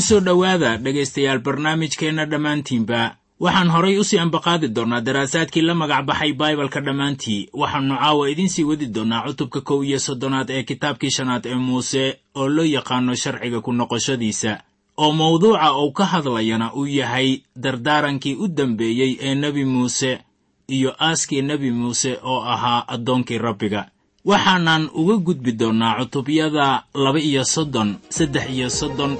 soo dhowaada dhegaystayaal barnaamijkeenna dhammaantiinba waxaan horay u sii ambaqaadi doonnaa daraasaadkii la magac baxay baibalka dhammaantii. Waxaannu caawa idiin sii wadi doonnaa cutubka kow iyo soddonaad ee kitaabkii shanaad ee muuse oo loo yaqaano sharciga ku noqoshadiisa oo mawduuca uu ka hadlayana uu yahay dardaarankii u dambeeyey ee nebi muuse iyo aaskii nebi muuse oo ahaa addoonkii rabbiga. Waxaanan uga gudbi doonnaa cutubyada laba iyo soddon saddex iyo soddon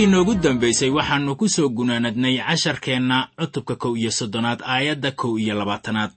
markii noogu dambaysay waxaannu ku soo gunaanadnay casharkeenna cutubka kow iyo soddonaad aayadda kow iyo labaatanaad.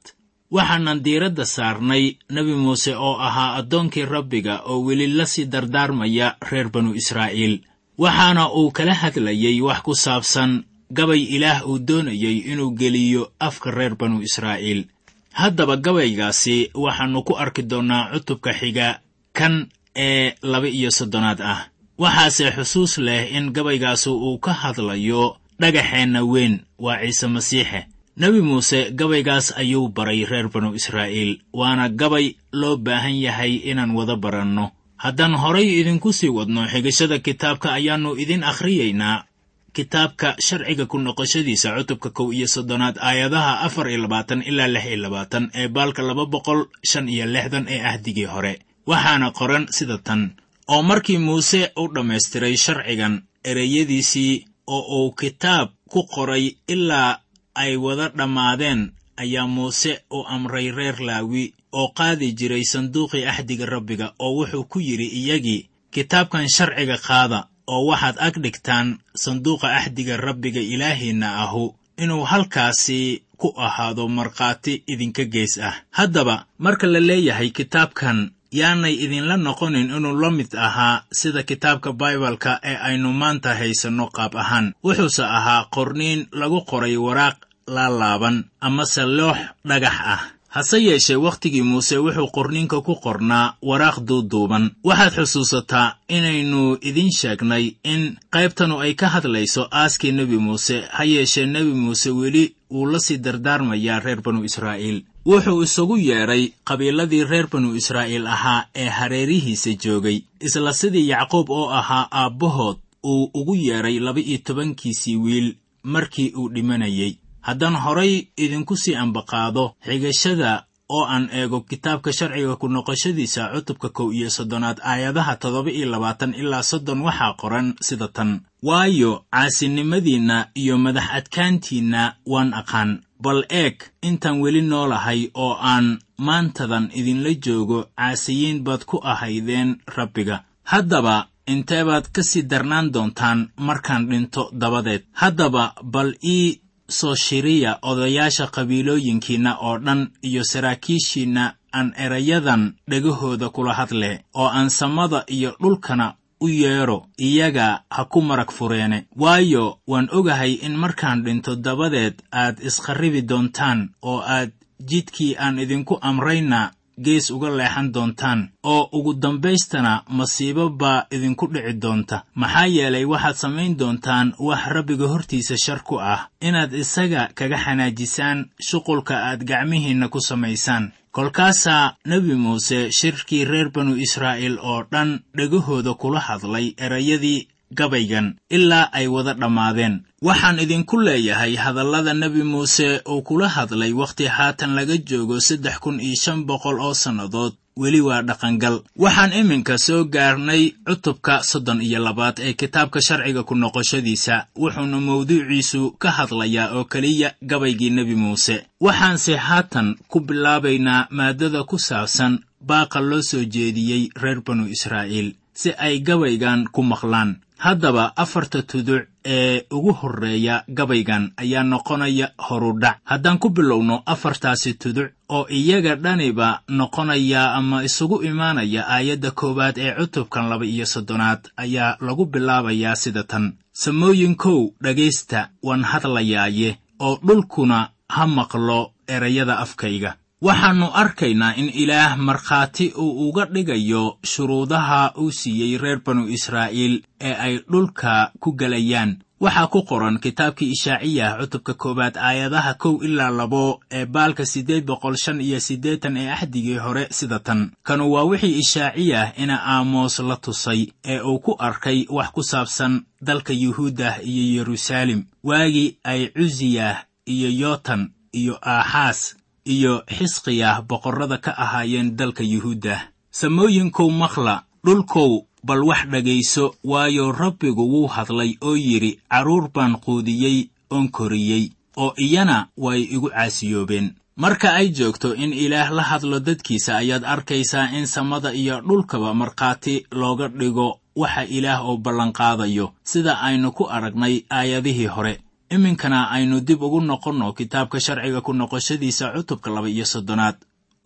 Waxaanan diiradda saarnay nebi muuse oo ahaa addoonkii rabbiga oo weli la sii dardaarmaya reer banu israa'iil. Waxaana uu kala hadlayey wax ku saabsan gabay ilaah uu doonayey inuu geliyo afka reer banu israa'iil. Haddaba gabaygaasi waxaannu ku arki doonnaa cutubka xiga kan ee laba iyo soddonaad ah waxaase xusuus leh in gabaygaasu uu ka hadlayo dhagaxeenna weyn waa ciise masiixe. Nebi muuse gabaygaas ayuu baray reer banu israa'iil waana gabay loo baahan yahay inaan wada baranno. Haddaan horay idinku sii wadno xigashada kitaabka ayaannu idin akhriyaynaa kitaabka sharciga ku noqoshadiisa cutubka kow iyo soddonaad aayadaha afar iyo labaatan ilaa lix iyo labaatan ee baalka laba boqol shan iyo lixdan ee ahdigii hore. Waxaana qoran sida tan oo markii muuse u dhammaystiray sharcigan ereyadiisii oo uu kitaab ku qoray ilaa ay wada dhammaadeen ayaa muuse u amray reer laawi oo qaadi jiray sanduuqii axdiga rabbiga oo wuxuu ku yidhi iyagii kitaabkan sharciga qaada oo waxaad ag dhigtaan sanduuqa axdiga rabbiga ilaahiinna ahu inuu halkaasi ku ahaado markhaati idinka gees ah. Haddaba marka la leeyahay kitaabkan yaanay idinla noqonin inuu la mid ahaa sida kitaabka baibalka ee aynu maanta haysanno qaab ahaan. Wuxuuse ahaa qorniin lagu qoray waraaq laalaaban amase loox dhagax ah. Hase yeeshee wakhtigii muuse wuxuu qorniinka ku qornaa waraaq duuduuban. Waxaad xusuusataa inaynu idiin sheegnay in qaybtanu ay ka hadlayso aaskii nebi muuse. Ha yeeshee nebi muuse weli wuu la sii dardaarmayaa reer banu israa'iil wuxuu isugu yeedhay qabiiladii reer banu israa'iil ahaa ee hareerihiisa joogay isla sidii yacquub oo ahaa aabbahood uu ugu yeedhay laba-iyo tobankiisii wiil markii uu dhimanayey haddaan horay idinku sii ambaqaado xigashada oo aan eego kitaabka sharciga ku noqoshadiisa cutubka kow iyo soddonaad aayadaha toddoba iyo labaatan ilaa soddon waxaa qoran sida tan. Waayo caasinimadiinna iyo madax adkaantiinna waan aqaan bal eeg intaan weli noolahay oo aan maantadan idinla joogo caasiyiin baad ku ahaydeen rabbiga. Haddaba intee baad ka sii darnaan doontaan markaan dhinto dabadeed? Haddaba bal ii soo shiriya odayaasha qabiilooyinkiinna oo dhan iyo saraakiishiinna aan erayadan dhegahooda kula hadle oo aan samada iyo dhulkana u yeedho iyaga ha ku marag fureene. Waayo waan ogahay in markaan dhinto dabadeed aad iskharribi doontaan oo aad jidkii aan idinku amrayna gees uga leexan doontaan oo ugu dambaystana masiibo baa idinku dhici doonta. Maxaa yeelay waxaad samayn doontaan wax rabbiga hortiisa shar ku ah inaad isaga kaga xanaajisaan shuqulka aad gacmihiinna ku samaysaan kolkaasaa nebi muuse shirkii reer banu israa'iil oo dhan dhegahooda kula hadlay erayadii gabaygan ilaa ay wada dhammaadeen. Waxaan idinku leeyahay hadallada nebi muuse uu kula hadlay wakhti haatan laga joogo saddex kun iyo shan boqol oo sannadood. Weli waa dhaqangal. Waxaan iminka soo gaarnay cutubka soddon iyo labaad ee kitaabka sharciga ku noqoshadiisa. Wuxuuna mawduuciisu ka hadlayaa oo keliya gabaygii nebi muuse. Waxaanse haatan ku bilaabaynaa maaddada ku saabsan baaqa loo soo jeediyey reer banu israa'iil si ay gabaygan ku maqlaan haddaba afarta tuduc ee ugu horreeya gabaygan ayaa noqonaya horudhac. Haddaan ku bilowno afartaasi tuduc oo iyaga dhaniba noqonaya ama isugu imaanaya aayadda koowaad ee cutubkan laba iyo soddonaad ayaa lagu bilaabayaa sida tan. Samooyinkow dhegaysta waan hadlayaaye oo dhulkuna ha maqlo erayada afkayga waxaannu arkaynaa in ilaah markhaati uu uga dhigayo shuruudaha uu siiyey reer banu israa'iil ee ay dhulka ku gelayaan waxaa ku qoran kitaabkii ishaaciyah cutubka koowaad aayadaha kow ilaa labo ee baalka siddeed boqol shan iyo siddeetan ee axdigii hore sida tan. Kanu waa wixii ishaaciyah ina aamoos la tusay ee uu ku arkay wax ku saabsan dalka yuhuudah iyo yeruusaalem. Waagii ay cusiyah iyo yootan iyo aaxaas iyo xisqiyah boqorrada ka ahaayeen dalka yuhuuddah samooyinkow maqla dhulkow bal wax dhegayso waayo rabbigu wuu hadlay oo yidhi carruur baan quudiyey oon koriyey oo iyana way igu caasiyoobeen marka ay joogto in ilaah la hadlo dadkiisa ayaad arkaysaa in samada iyo dhulkaba markhaati looga dhigo waxa ilaah oo ballanqaadayo sida aynu ku aragnay aayadihii hore iminkana aynu dib ugu noqonno kitaabka sharciga ku noqoshadiisa cutubka laba iyo soddonaad.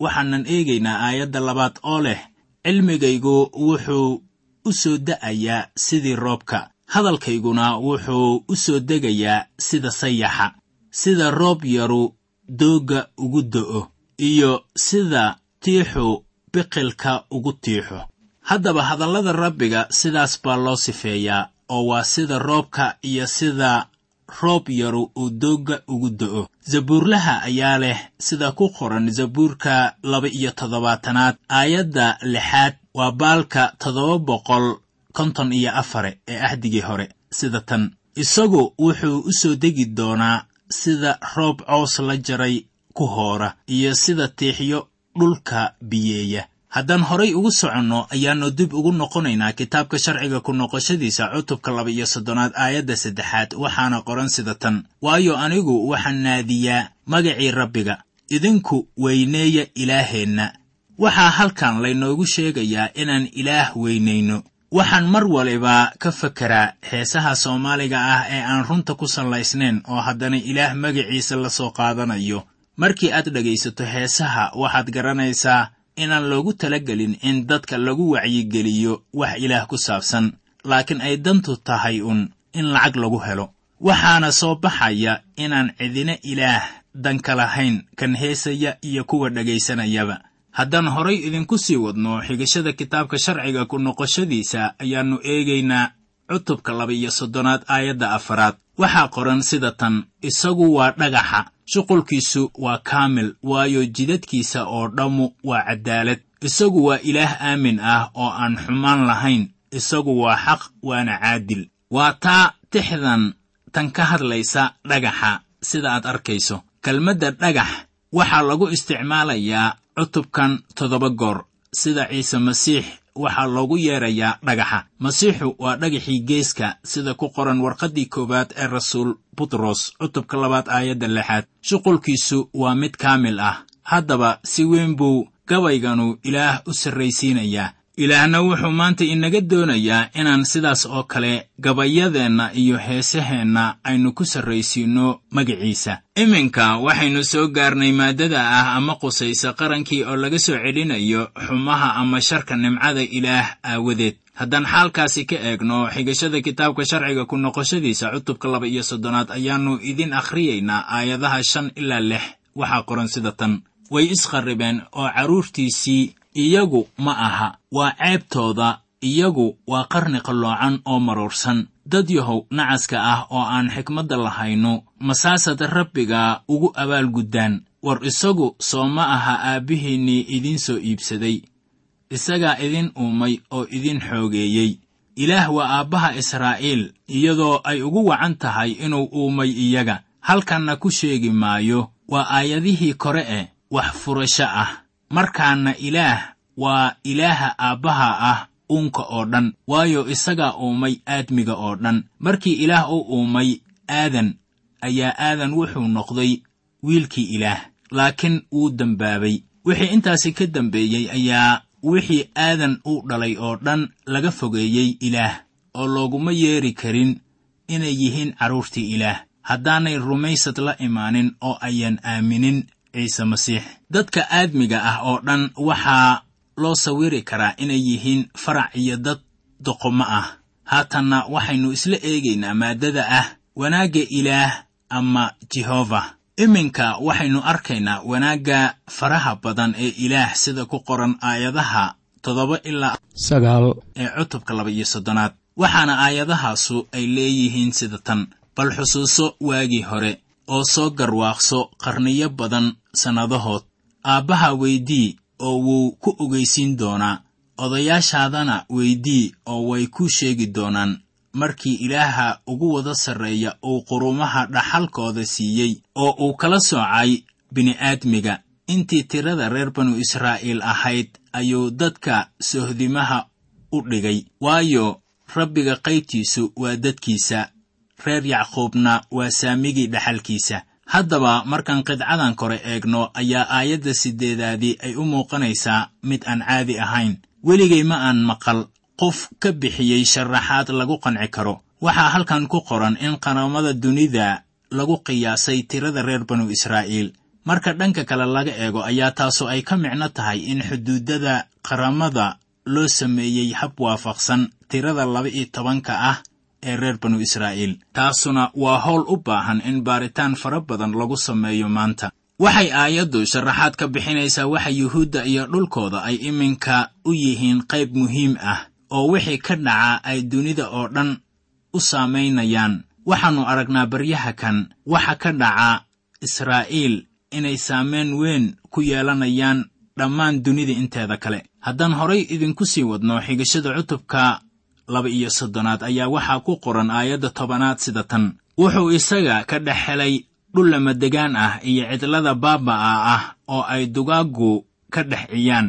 Waxaanan eegaynaa aayadda labaad oo leh cilmigaygu wuxuu u soo da'ayaa sidii roobka hadalkayguna wuxuu u soo degayaa sida sayaxa sida roob yaru doogga ugu do'o iyo sida tiixu biqilka ugu tiixo. Haddaba hadallada rabbiga sidaas baa loo sifeeyaa oo waa sida roobka iyo sida roob yaru uu doogga ugu do'o zabuurlaha ayaa leh sida ku qoran zabuurka laba iyo toddobaatanaad aayadda lixaad waa baalka toddoba boqol konton iyo afare ee ahdigii hore. Sida tan isagu wuxuu u soo degi doonaa sida roob coos la jaray ku hoora iyo sida tiixyo dhulka biyeeya haddaan horay ugu soconno ayaannu dib ugu noqonaynaa kitaabka sharciga ku noqoshadiisa cutubka laba iyo soddonaad aayadda saddexaad waxaana qoran sida tan. Waayo anigu waxaan naadiyaa magacii rabbiga idinku weyneeya ilaaheenna. Waxaa halkan laynoogu sheegayaa inaan ilaah weynayno waxaan mar waliba ka fekeraa heesaha soomaaliga ah ee aan runta ku sallaysnayn oo haddana ilaah magaciisa la soo qaadanayo. Markii aad dhegaysato heesaha waxaad garanaysaa inaan loogu talagelin in dadka lagu wacyigeliyo wax ilaah ku saabsan laakiin ay dantu tahay un in lacag lagu helo. Waxaana soo baxaya inaan cidina ilaah danka lahayn kan heesaya iyo kuwa dhegaysanayaba haddaan horay idinku sii wadno xigashada kitaabka sharciga ku noqoshadiisa ayaannu eegaynaa cutubka laba-iyo soddonaad aayadda afaraad waxaa qoran sida tan isagu waa dhagaxa shuqulkiisu waa kaamil waayo jidadkiisa oo dhammu waa caddaalad. Isagu waa ilaah aamin ah oo aan xumaan lahayn isagu waa xaq waana caadil. Waa taa tixdan tan ka hadlaysa dhagaxa sida aad arkayso. Kelmadda dhagax waxaa lagu isticmaalayaa cutubkan toddoba goor sida ciise masiix waxaa loogu yeerayaa dhagaxa. Masiixu waa dhagaxii geeska sida ku qoran warqaddii koowaad ee rasuul butros cutubka labaad aayadda lixaad. Shuqulkiisu waa mid kaamil ah. Haddaba si weyn buu gabayganu ilaah u sarraysiinayaa ilaahna wuxuu maanta inaga doonayaa inaan sidaas oo kale gabayadeenna iyo heesaheenna aynu ku sarraysiinno magiciisa. Iminka waxaynu soo gaarnay maaddada ah ama qusaysa qarankii oo laga soo celinayo xumaha ama sharka nimcada ilaah aawadeed. Haddaan xaalkaasi ka eegno xigashada kitaabka sharciga ku noqoshadiisa cutubka laba iyo soddonaad ayaannu idin akhriyaynaa aayadaha shan ilaa lix. Waxaa qoran sida tan. Way isqarribeen oo carruurtiisii iyagu ma aha waa ceebtooda iyagu waa qarni qalloocan oo maruursan. Dad yahow nacaska ah oo aan xikmadda lahayno masaasad rabbiga ugu abaalguddaan war isagu soo ma aha aabbihiinnii idiin soo iibsaday. Isagaa idin uumay oo idin xoogeeyey. Ilaah waa aabbaha israa'iil iyadoo ay ugu wacan tahay inuu uumay iyaga. Halkanna ku sheegi maayo waa aayadihii kore eh wax furasho ah markaana ilaah waa ilaaha aabbaha ah uunka oo dhan waayo isagaa uumay aadmiga oo dhan. Markii ilaah u uumay aadan ayaa aadan wuxuu noqday wiilkii ilaah laakiin wuu dembaabay wixii intaasi ka dambeeyey ayaa wixii aadan u dhalay oo dhan laga fogeeyey ilaah oo looguma yeeri karin inay yihiin carruurtii ilaah. Haddaanay rumaysad la imaanin oo ayaan aaminin ciise masiix. Dadka aadmiga ah oo dhan waxaa loo sawiri karaa inay yihiin farac iyo dad doqomo ah. Haatanna waxaynu isla eegaynaa maaddada ah wanaagga ilaah ama jehova iminka waxaynu arkaynaa wanaagga faraha badan ee ilaah sida ku qoran aayadaha toddoba ilaa sagaal. ee cutubka laba iyo soddonaad. Waxaana aayadahaasu ay leeyihiin sida tan bal xusuuso waagii hore oo soo garwaaqso qarniyo badan sannadahood aabbaha weydii oo wuu ku ogaysiin doonaa. Odayaashaadana weydii oo way ku sheegi doonaan. Markii ilaaha ugu wada sarreeya uu qurumaha dhaxalkooda siiyey oo uu kala soocay bini'aadmiga intii tirada reer banu israa'iil ahayd ayuu dadka sohdimaha u dhigay. Waayo rabbiga qaybtiisu waa dadkiisa reer yacquubna waa saamigii dhaxalkiisa. Haddaba markaan qidcadan kore eegno ayaa aayadda siddeedaadii ay u muuqanaysaa mid aan caadi ahayn. Weligay ma aan maqal qof ka bixiyey sharaxaad lagu qanci karo. Waxaa halkan ku qoran in qaramada dunida lagu qiyaasay tirada reer banu israa'iil. Marka dhanka kale laga eego ayaa taasu ay ka micno tahay in xuduudada qaramada loo sameeyey hab waafaqsan tirada laba-iyo tobanka ah ee reer banu israa'iil. Taasuna waa howl u baahan in baaritaan fara badan lagu sameeyo maanta. Waxay aayaddu sharaxaad ka bixinaysaa waxa yuhuudda iyo dhulkooda ay iminka u yihiin qayb muhiim ah oo wixii ka dhaca ay dunida oo dhan u saamaynayaan. Waxaannu aragnaa baryaha kan waxa ka dhaca israa'iil inay saamayn weyn ku yeelanayaan dhammaan dunida inteeda kale. Haddaan horay idinku sii wadno xigashada cutubka laba iyo soddonaad ayaa waxaa ku qoran aayadda tobanaad sida tan. Wuxuu isaga ka dhex helay dhul lamadegaan ah iyo cidlada baaba'a ah oo ay dugaaggu ka dhex ciyaan.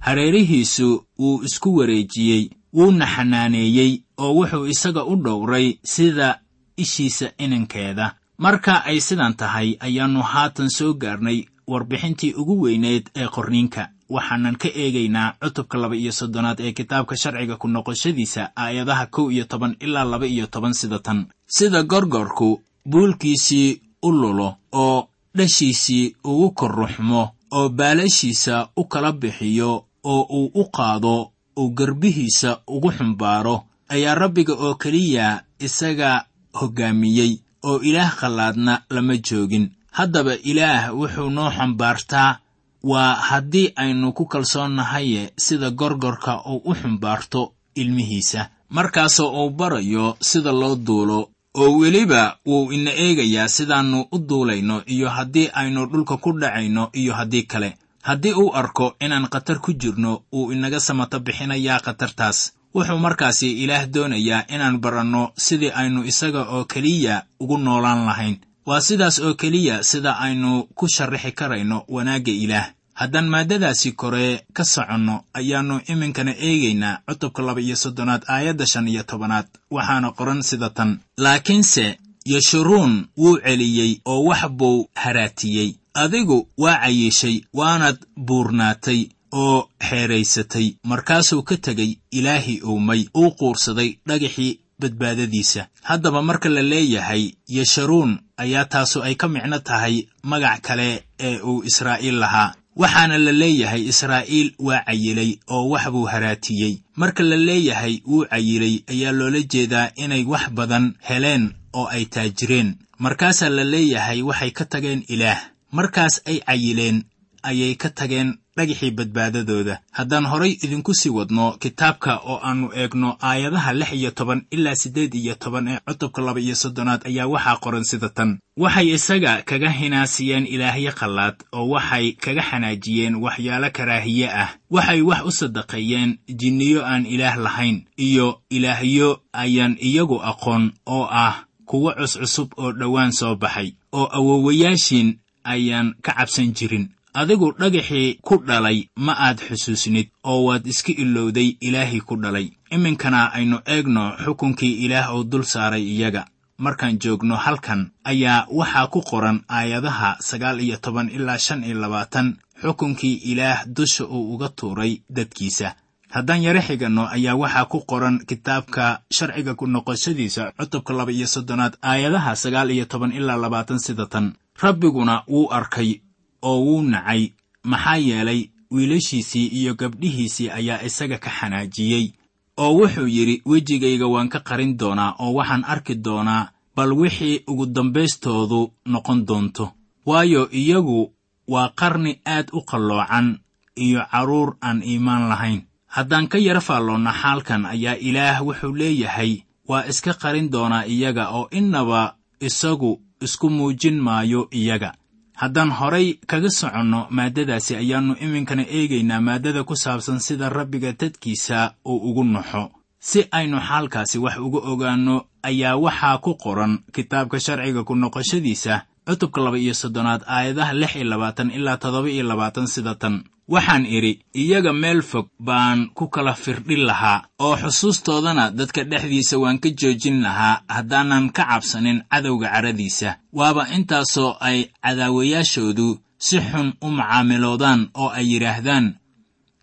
Hareerihiisu wuu isku wareejiyey wuuna xanaaneeyey oo wuxuu isaga u dhowray sida ishiisa inankeeda. Marka ay sidan tahay ayaannu haatan soo gaarnay warbixintii ugu weyneed ee qorniinka waxaanan ka eegaynaa cutubka laba iyo soddonaad ee kitaabka sharciga ku noqoshadiisa aayadaha kow iyo toban ilaa laba iyo toban sida tan. Sida gorgorku buulkiisii u lulo oo dhashiisii ugu korruxmo oo baalashiisa u kala bixiyo oo uu u qaado uu garbihiisa ugu xumbaaro ayaa rabbiga oo keliya isaga hoggaamiyey oo ilaah khallaadna lama joogin. Haddaba ilaah wuxuu noo xambaartaa waa haddii aynu ku kalsoonnahaye sida gorgorka uu u xumbaarto ilmihiisa. Markaasoo uu barayo sida loo duulo oo weliba wuu ina eegayaa sidaannu u duulayno iyo haddii aynu dhulka ku dhacayno iyo haddii kale. Haddii uu arko inaan khatar ku jirno wuu inaga samato bixinayaa khatartaas. Wuxuu markaasi ilaah doonayaa inaan baranno sidii aynu isaga oo keliya ugu noolaan lahayn waa sidaas oo keliya sida aynu ku sharrixi karayno wanaagga ilaah. Haddaan maaddadaasi kore ka soconno ayaannu iminkana eegaynaa cutubka laba iyo soddonaad aayadda shan iyo tobanaad. Waxaana qoran sida tan. Laakiinse yeshuruun wuu celiyey oo wax buu haraatiyey. Adigu waa cayiishay waanad buurnaatay oo xeedraysatay markaasuu ka tegey ilaahii uumay uu quursaday dhagaxii badbaadadiisa. Haddaba marka la leeyahay yesharuun ayaa taasu ay ka micno tahay magac kale ee uu israa'iil lahaa. Waxaana la leeyahay israa'iil waa cayilay oo wax buu haraatiyey. Marka la leeyahay wuu cayilay ayaa loola jeedaa inay wax badan heleen oo ay taajireen. Markaasaa la leeyahay waxay ka tageen ilaah. Markaas ay cayileen ayay ka tageen dhagaxii badbaadadooda. Haddaan horay idinku sii wadno kitaabka oo aannu eegno aayadaha lix iyo toban ilaa siddeed iyo toban ee cutubka laba iyo soddonaad ayaa waxaa qoran sida tan. Waxay isaga kaga hinaasiyeen ilaahyo khallaad oo waxay kaga xanaajiyeen waxyaalo karaahiye ah. Waxay wax u sadaqeeyeen jinniyo aan ilaah lahayn iyo ilaahyo ayaan iyagu aqoon oo ah kuwo cuscusub oo dhowaan soo baxay oo awowayaashiin ayaan ka cabsan jirin adigu dhagaxii ku dhalay ma aad xusuusnid oo waad iska ilowday ilaahii ku dhalay. Iminkana aynu eegno xukunkii ilaah oo dul saaray iyaga. Markaan joogno halkan ayaa waxaa ku qoran aayadaha sagaal iyo toban ilaa shan iyo labaatan xukunkii ilaah dusha uu uga tuuray dadkiisa. Haddaan yaro xiganno ayaa waxaa ku qoran kitaabka sharciga ku noqoshadiisa cutubka laba iyo soddonaad aayadaha sagaal iyo toban ilaa labaatan sida tan. Rabbiguna wuu arkay oo wuu nacay. Maxaa yeelay wiilashiisii iyo gabdhihiisii ayaa isaga ka xanaajiyey. Oo wuxuu yidhi wejigayga waan ka qarin doonaa oo waxaan arki doonaa bal wixii ugu dambaystoodu noqon doonto. Waayo iyagu waa qarni aad u qalloocan iyo carruur aan iimaan lahayn. Haddaan ka yara faalloonna xaalkan ayaa ilaah wuxuu leeyahay waa iska qarin doonaa iyaga oo innaba isagu isku muujin maayo iyaga haddaan horay kaga soconno maaddadaasi ayaannu iminkana eegaynaa maaddada ku saabsan sida rabbiga dadkiisa uu ugu naxo si aynu xaalkaasi wax uga ogaanno ayaa waxaa ku qoran kitaabka sharciga ku noqoshadiisa cutubka laba iyo soddonaad aayadaha lix iyo labaatan ilaa toddoba iyo labaatan sida tan waxaan idhi iyaga meel fog baan ku kala firdhin lahaa oo xusuustoodana dadka dhexdiisa waan ka joojin lahaa haddaanan ka cabsanin cadowga caradiisa. Waaba intaasoo ay cadaawayaashoodu si xun u macaamiloodaan oo ay yidhaahdaan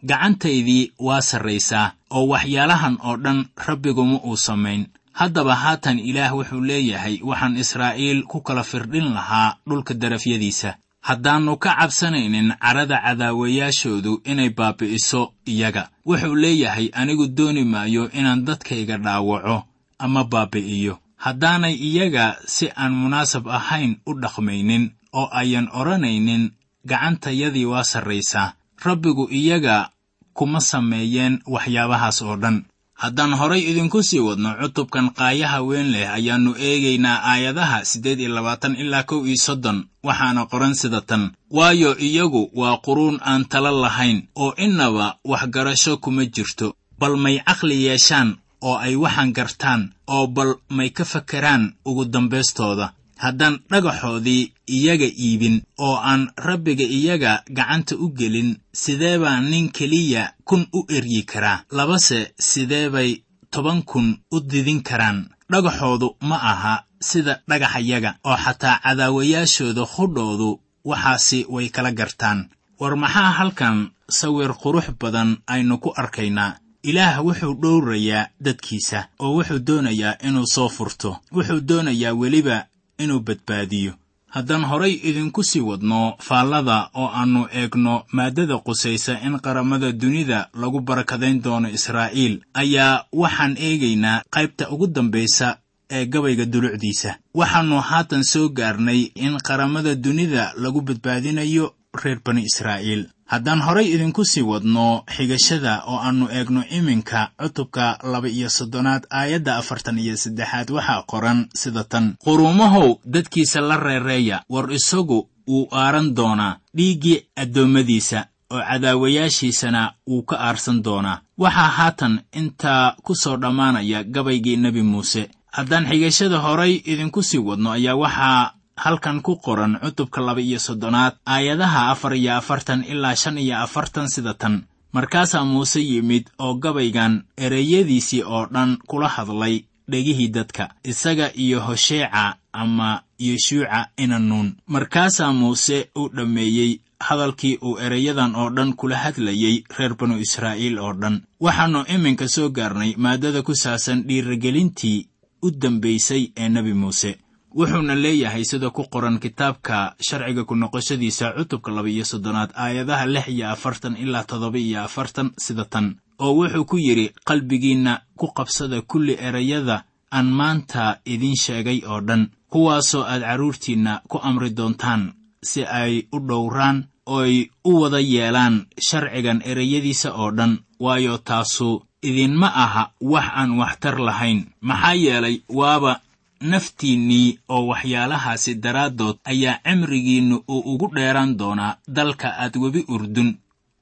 gacantaydii waa sarraysaa oo waxyaalahan oo dhan rabbiguma uu samayn. Haddaba haatan ilaah wuxuu leeyahay waxaan israa'iil ku kala firdhin lahaa dhulka darafyadiisa haddaannu ka cabsanaynin carada cadaawayaashoodu inay baabi'iso iyaga. Wuxuu leeyahay anigu dooni maayo inaan dadkayga dhaawaco ama baabi'iyo. Haddaanay iyaga si aan munaasab ahayn u dhaqmaynin oo ayan odhanaynin gacantayadii waa sarraysaa. Rabbigu iyaga kuma sameeyeen waxyaabahaas oo dhan haddaan horay idinku sii wadno cutubkan qaayaha weyn leh ayaannu eegaynaa aayadaha siddeed iyo labaatan ilaa kow iyo soddon waxaana qoran sida tan. Waayo iyagu waa quruun aan tala lahayn oo innaba waxgarasho kuma jirto. Bal may caqli yeeshaan oo ay waxaan gartaan oo bal may ka fakeraan ugu dambaystooda haddaan dhagaxoodii iyaga iibin oo aan rabbiga iyaga gacanta u gelin sidee baa nin keliya kun u eryi karaa? Labase sidee bay toban kun u didin karaan? Dhagaxoodu ma aha sida dhagaxayaga oo xataa cadaawayaashooda hudhoodu waxaasi way kala gartaan. War maxaa halkan sawir qurux badan aynu ku arkaynaa? Ilaah wuxuu dhowrayaa dadkiisa oo wuxuu doonayaa inuu soo furto. Wuxuu doonayaa weliba inuu badbaadiyo. Haddaan horay idinku sii wadno faallada oo aannu eegno maaddada qusaysa in qaramada dunida lagu barakadayn doono israa'iil ayaa waxaan eegaynaa qaybta ugu dambaysa ee gabayga dulucdiisa. Waxaannu haatan soo gaarnay in qaramada dunida lagu badbaadinayo reer bani israa'iil haddaan horay idinku sii wadno xigashada oo aannu eegno iminka cutubka laba iyo soddonaad aayadda afartan iyo saddexaad waxaa qoran sida tan. Quruumahow dadkiisa la reereeya war isagu wuu aaran doonaa dhiiggii addoommadiisa oo cadaawayaashiisana wuu ka aarsan doonaa. Waxaa haatan intaa ku soo dhammaanaya gabaygii nebi muuse. Haddaan xigashada horay idinku sii wadno ayaa waxaa halkan ku qoran cutubka laba iyo soddonaad aayadaha afar iyo afartan ilaa shan iyo afartan sida tan. Markaasaa muuse yimid oo gabaygan ereyadiisii oo dhan kula hadlay dhegihii dadka isaga iyo hosheeca ama yeshuuca inanuun markaasaa muuse uu dhammeeyey hadalkii uu ereyadan oo dhan kula hadlayey reer banu israa'iil oo dhan. Waxaannu iminka soo gaarnay maaddada ku saabsan dhiirigelintii u dambaysay ee nebi muuse wuxuuna leeyahay sida ku qoran kitaabka sharciga ku noqoshadiisa cutubka laba iyo soddonaad aayadaha lix iyo afartan ilaa toddoba iyo afartan sida tan oo wuxuu ku yidhi qalbigiinna ku qabsada kulli erayada aan maanta idiin sheegay oo dhan kuwaasoo aad carruurtiinna ku amri doontaan si ay u dhowraan ooy u wada yeelaan sharcigan ereyadiisa oo dhan waayo taasu idinma aha wax aan waxtar lahayn. Maxaa yeelay waaba naftiinnii oo waxyaalahaasi daraaddood ayaa cimrigiinnu uu ugu dheeraan doonaa dalka aad webi urdun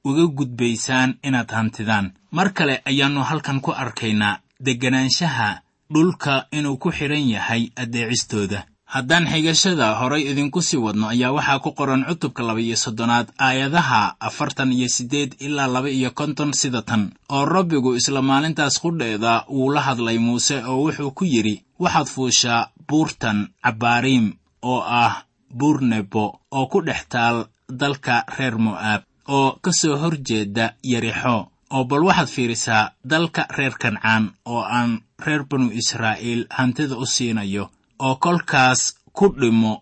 uga gudbaysaan inaad hantidaan. Mar kale ayaannu halkan ku arkaynaa degganaanshaha dhulka inuu ku xidhan yahay addeecistooda haddaan xigashada horay idinku sii wadno ayaa waxaa ku qoran cutubka laba iyo soddonaad aayadaha afartan iyo siddeed ilaa laba iyo konton sida tan oo rabbigu isla maalintaas qudheeda wuu la hadlay muuse oo wuxuu ku yidhi waxaad fuushaa buurtan cabbaariim oo ah buur nebo oo ku dhex taal dalka reer mo'aab oo ka soo hor jeeda yarixo oo bal waxaad fiirisaa dalka reer kancaan oo aan reer banu israa'iil hantida u siinayo oo kolkaas ku dhimo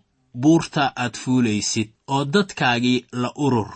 buurta aad fuulaysid oo dadkaagii la urur.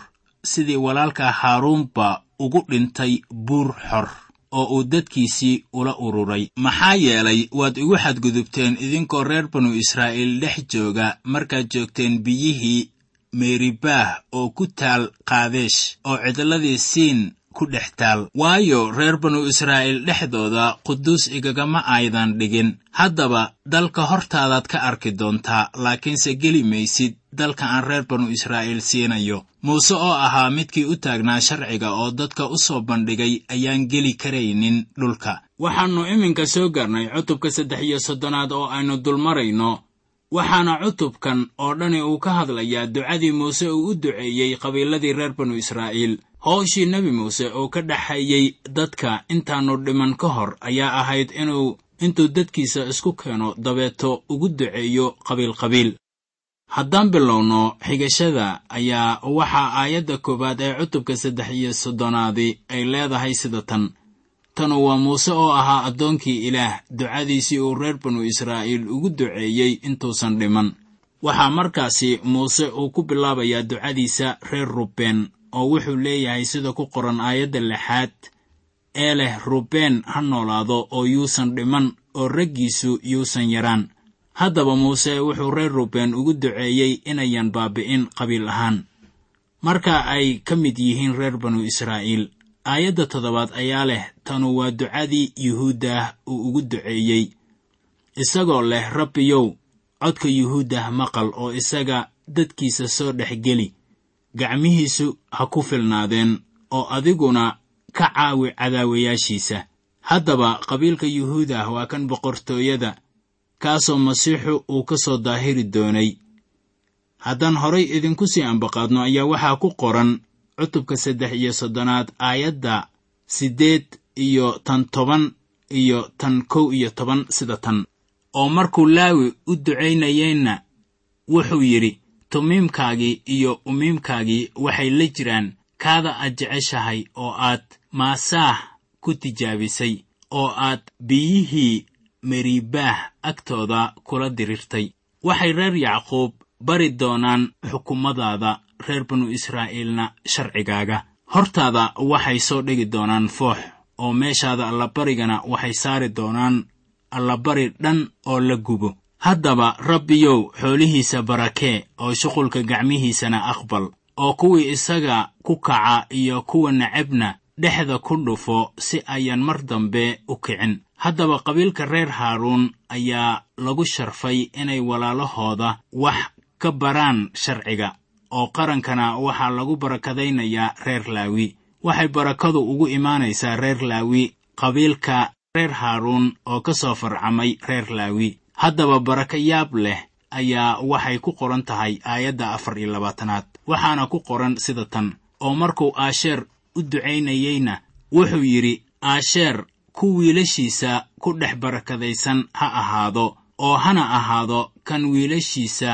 Sidii walaalka haaruunba ugu dhintay buur xor oo uu dadkiisii ula ururay. Maxaa yeelay waad igu xadgudubteen idinkoo reer banu israa'iil dhex jooga markaad joogteen biyihii meeribaah oo ku taal kaadesh oo cidladii siin ku dhex taal. Waayo reer banu israa'iil dhexdooda quduus igagama aydan dhigin. Haddaba dalka hortaadaad ka arki doontaa laakiinse geli maysid dalka aan reer banu israa'iil siinayo. Muuse oo ahaa midkii u taagnaa sharciga oo dadka u soo bandhigay ayaan geli karaynin dhulka. Waxaannu iminka soo gaarnay cutubka saddex iyo soddonaad oo aynu dulmarayno. Waxaana cutubkan oo dhani uu ka hadlayaa ducadii muuse uu u duceeyey qabiiladii reer banu israa'iil howshii nebi muuse oo ka dhexeeyey dadka intaannu dhiman ka hor ayaa ahayd inuu intuu dadkiisa isku keeno dabeeto ugu duceeyo qabiilqabiil haddaan bilowno xigashada ayaa waxaa aayadda koowaad ee cutubka saddex iyo soddonaadi ay leedahay sida tan. Tanu waa muuse oo ahaa addoonkii ilaah ducadiisii uu reer banu israa'iil ugu duceeyey intuusan dhiman. Waxaa markaasi muuse uu ku bilaabayaa ducadiisa reer rubeen oo wuxuu leeyahay sida ku qoran aayadda lixaad ee leh rubeen ha noolaado oo yuusan dhiman oo raggiisu yuusan yaraan. Haddaba muuse wuxuu reer rubeen ugu duceeyey inayan baabi'in qabiil ahaan. Marka ay ka mid yihiin reer banu israa'iil aayadda toddobaad ayaa leh tanu waa ducadii yuhuuddah uu ugu duceeyey isagoo leh rabbiyow codka yuhuuddah maqal oo isaga dadkiisa soo dhex geli gacmihiisu ha ku filnaadeen oo adiguna ka caawi cadaawayaashiisa haddaba qabiilka yuhuudah waa kan boqortooyada kaasoo masiixu uu ka soo daahiri doonay. Haddaan horay idinku sii ambaqaadno ayaa waxaa ku qoran cutubka saddex iyo soddonaad aayadda siddeed iyo tan toban iyo tan kow iyo toban sida tan. Oo markuu laawi u ducaynayeenna wuxuu yidhi tumiimkaagii iyo umiimkaagii waxay la jiraan kaada aad jeceshahay oo aad maasaah ku tijaabisay oo aad biyihii meribaah agtooda kula dirirtay waxay reer yacquub bari doonaan xukumadaada reer banu israa'iilna sharcigaaga. Hortaada waxay soo dhigi doonaan foox oo meeshaada allabarigana waxay saari doonaan allabari dhan oo la gubo haddaba rabbiyow xoolihiisa barakee oo shuqulka gacmihiisana aqbal oo kuwii isaga ku kaca iyo kuwa necebna dhexda ku dhufo si ayaan mar dambe u kicin. Haddaba qabiilka reer haaruun ayaa lagu sharfay inay walaalahooda wax ka baraan sharciga oo qarankana waxaa lagu barakadaynayaa reer laawi. Waxay barakadu ugu imaanaysaa reer laawi qabiilka reer haaruun oo ka soo farcamay reer laawi haddaba baraka yaab leh ayaa waxay ku qoran tahay aayadda afar iyo labaatanaad. Waxaana ku qoran sida tan oo markuu aasheer u ducaynayeyna wuxuu yidhi aasheer ku wiilashiisa ku dhex barakadaysan ha ahaado oo hana ahaado kan wiilashiisa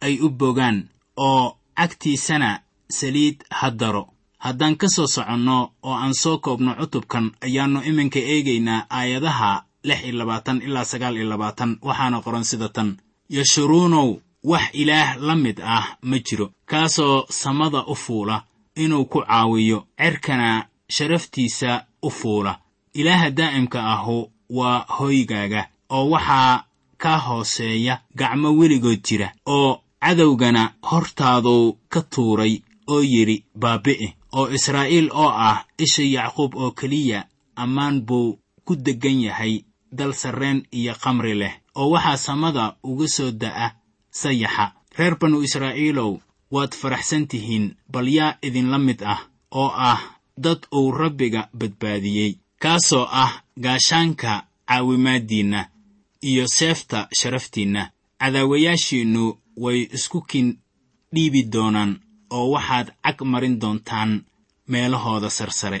ay u bogaan oo cagtiisana saliid ha daro haddaan ka soo soconno oo aan soo koobno cutubkan ayaannu iminka eegaynaa aayadaha lix iyo labaatan ilaa sagaal iyo labaatan waxaana qoran sida tan. Yashuruunow wax ilaah la mid ah ma jiro kaasoo samada u fuula inuu ku caawiyo cerkana sharaftiisa u fuula. Ilaaha daa'imka ahu waa hoygaaga oo waxaa kaa hooseeya gacmo weligood jira oo cadowgana hortaaduu ka tuuray oo yidhi baabi'i oo israa'iil oo ah isha yacquub oo keliya ammaan buu ku deggan yahay dal sarreen iyo kamri leh oo waxaa samada uga soo da'a sayaxa. Reer banu israa'iilow waad faraxsan tihiin bal yaa idinla mid ah oo ah dad uu rabbiga badbaadiyey. Kaasoo ah gaashaanka caawimaaddiinna iyo seefta sharaftiinna. Cadaawayaashiinnu way isku kin dhiibi doonaan oo waxaad cag marin doontaan meelahooda sarsare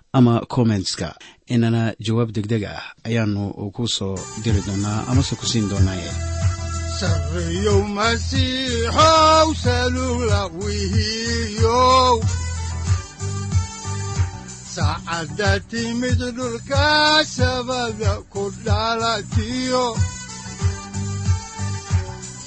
ama kommentska inana jawaab deg deg ah ayaanu ku soo diri doonaa amase ku siin doonaaye. Sarreyow masiixow timid dhulka sabada ku dhalatiyo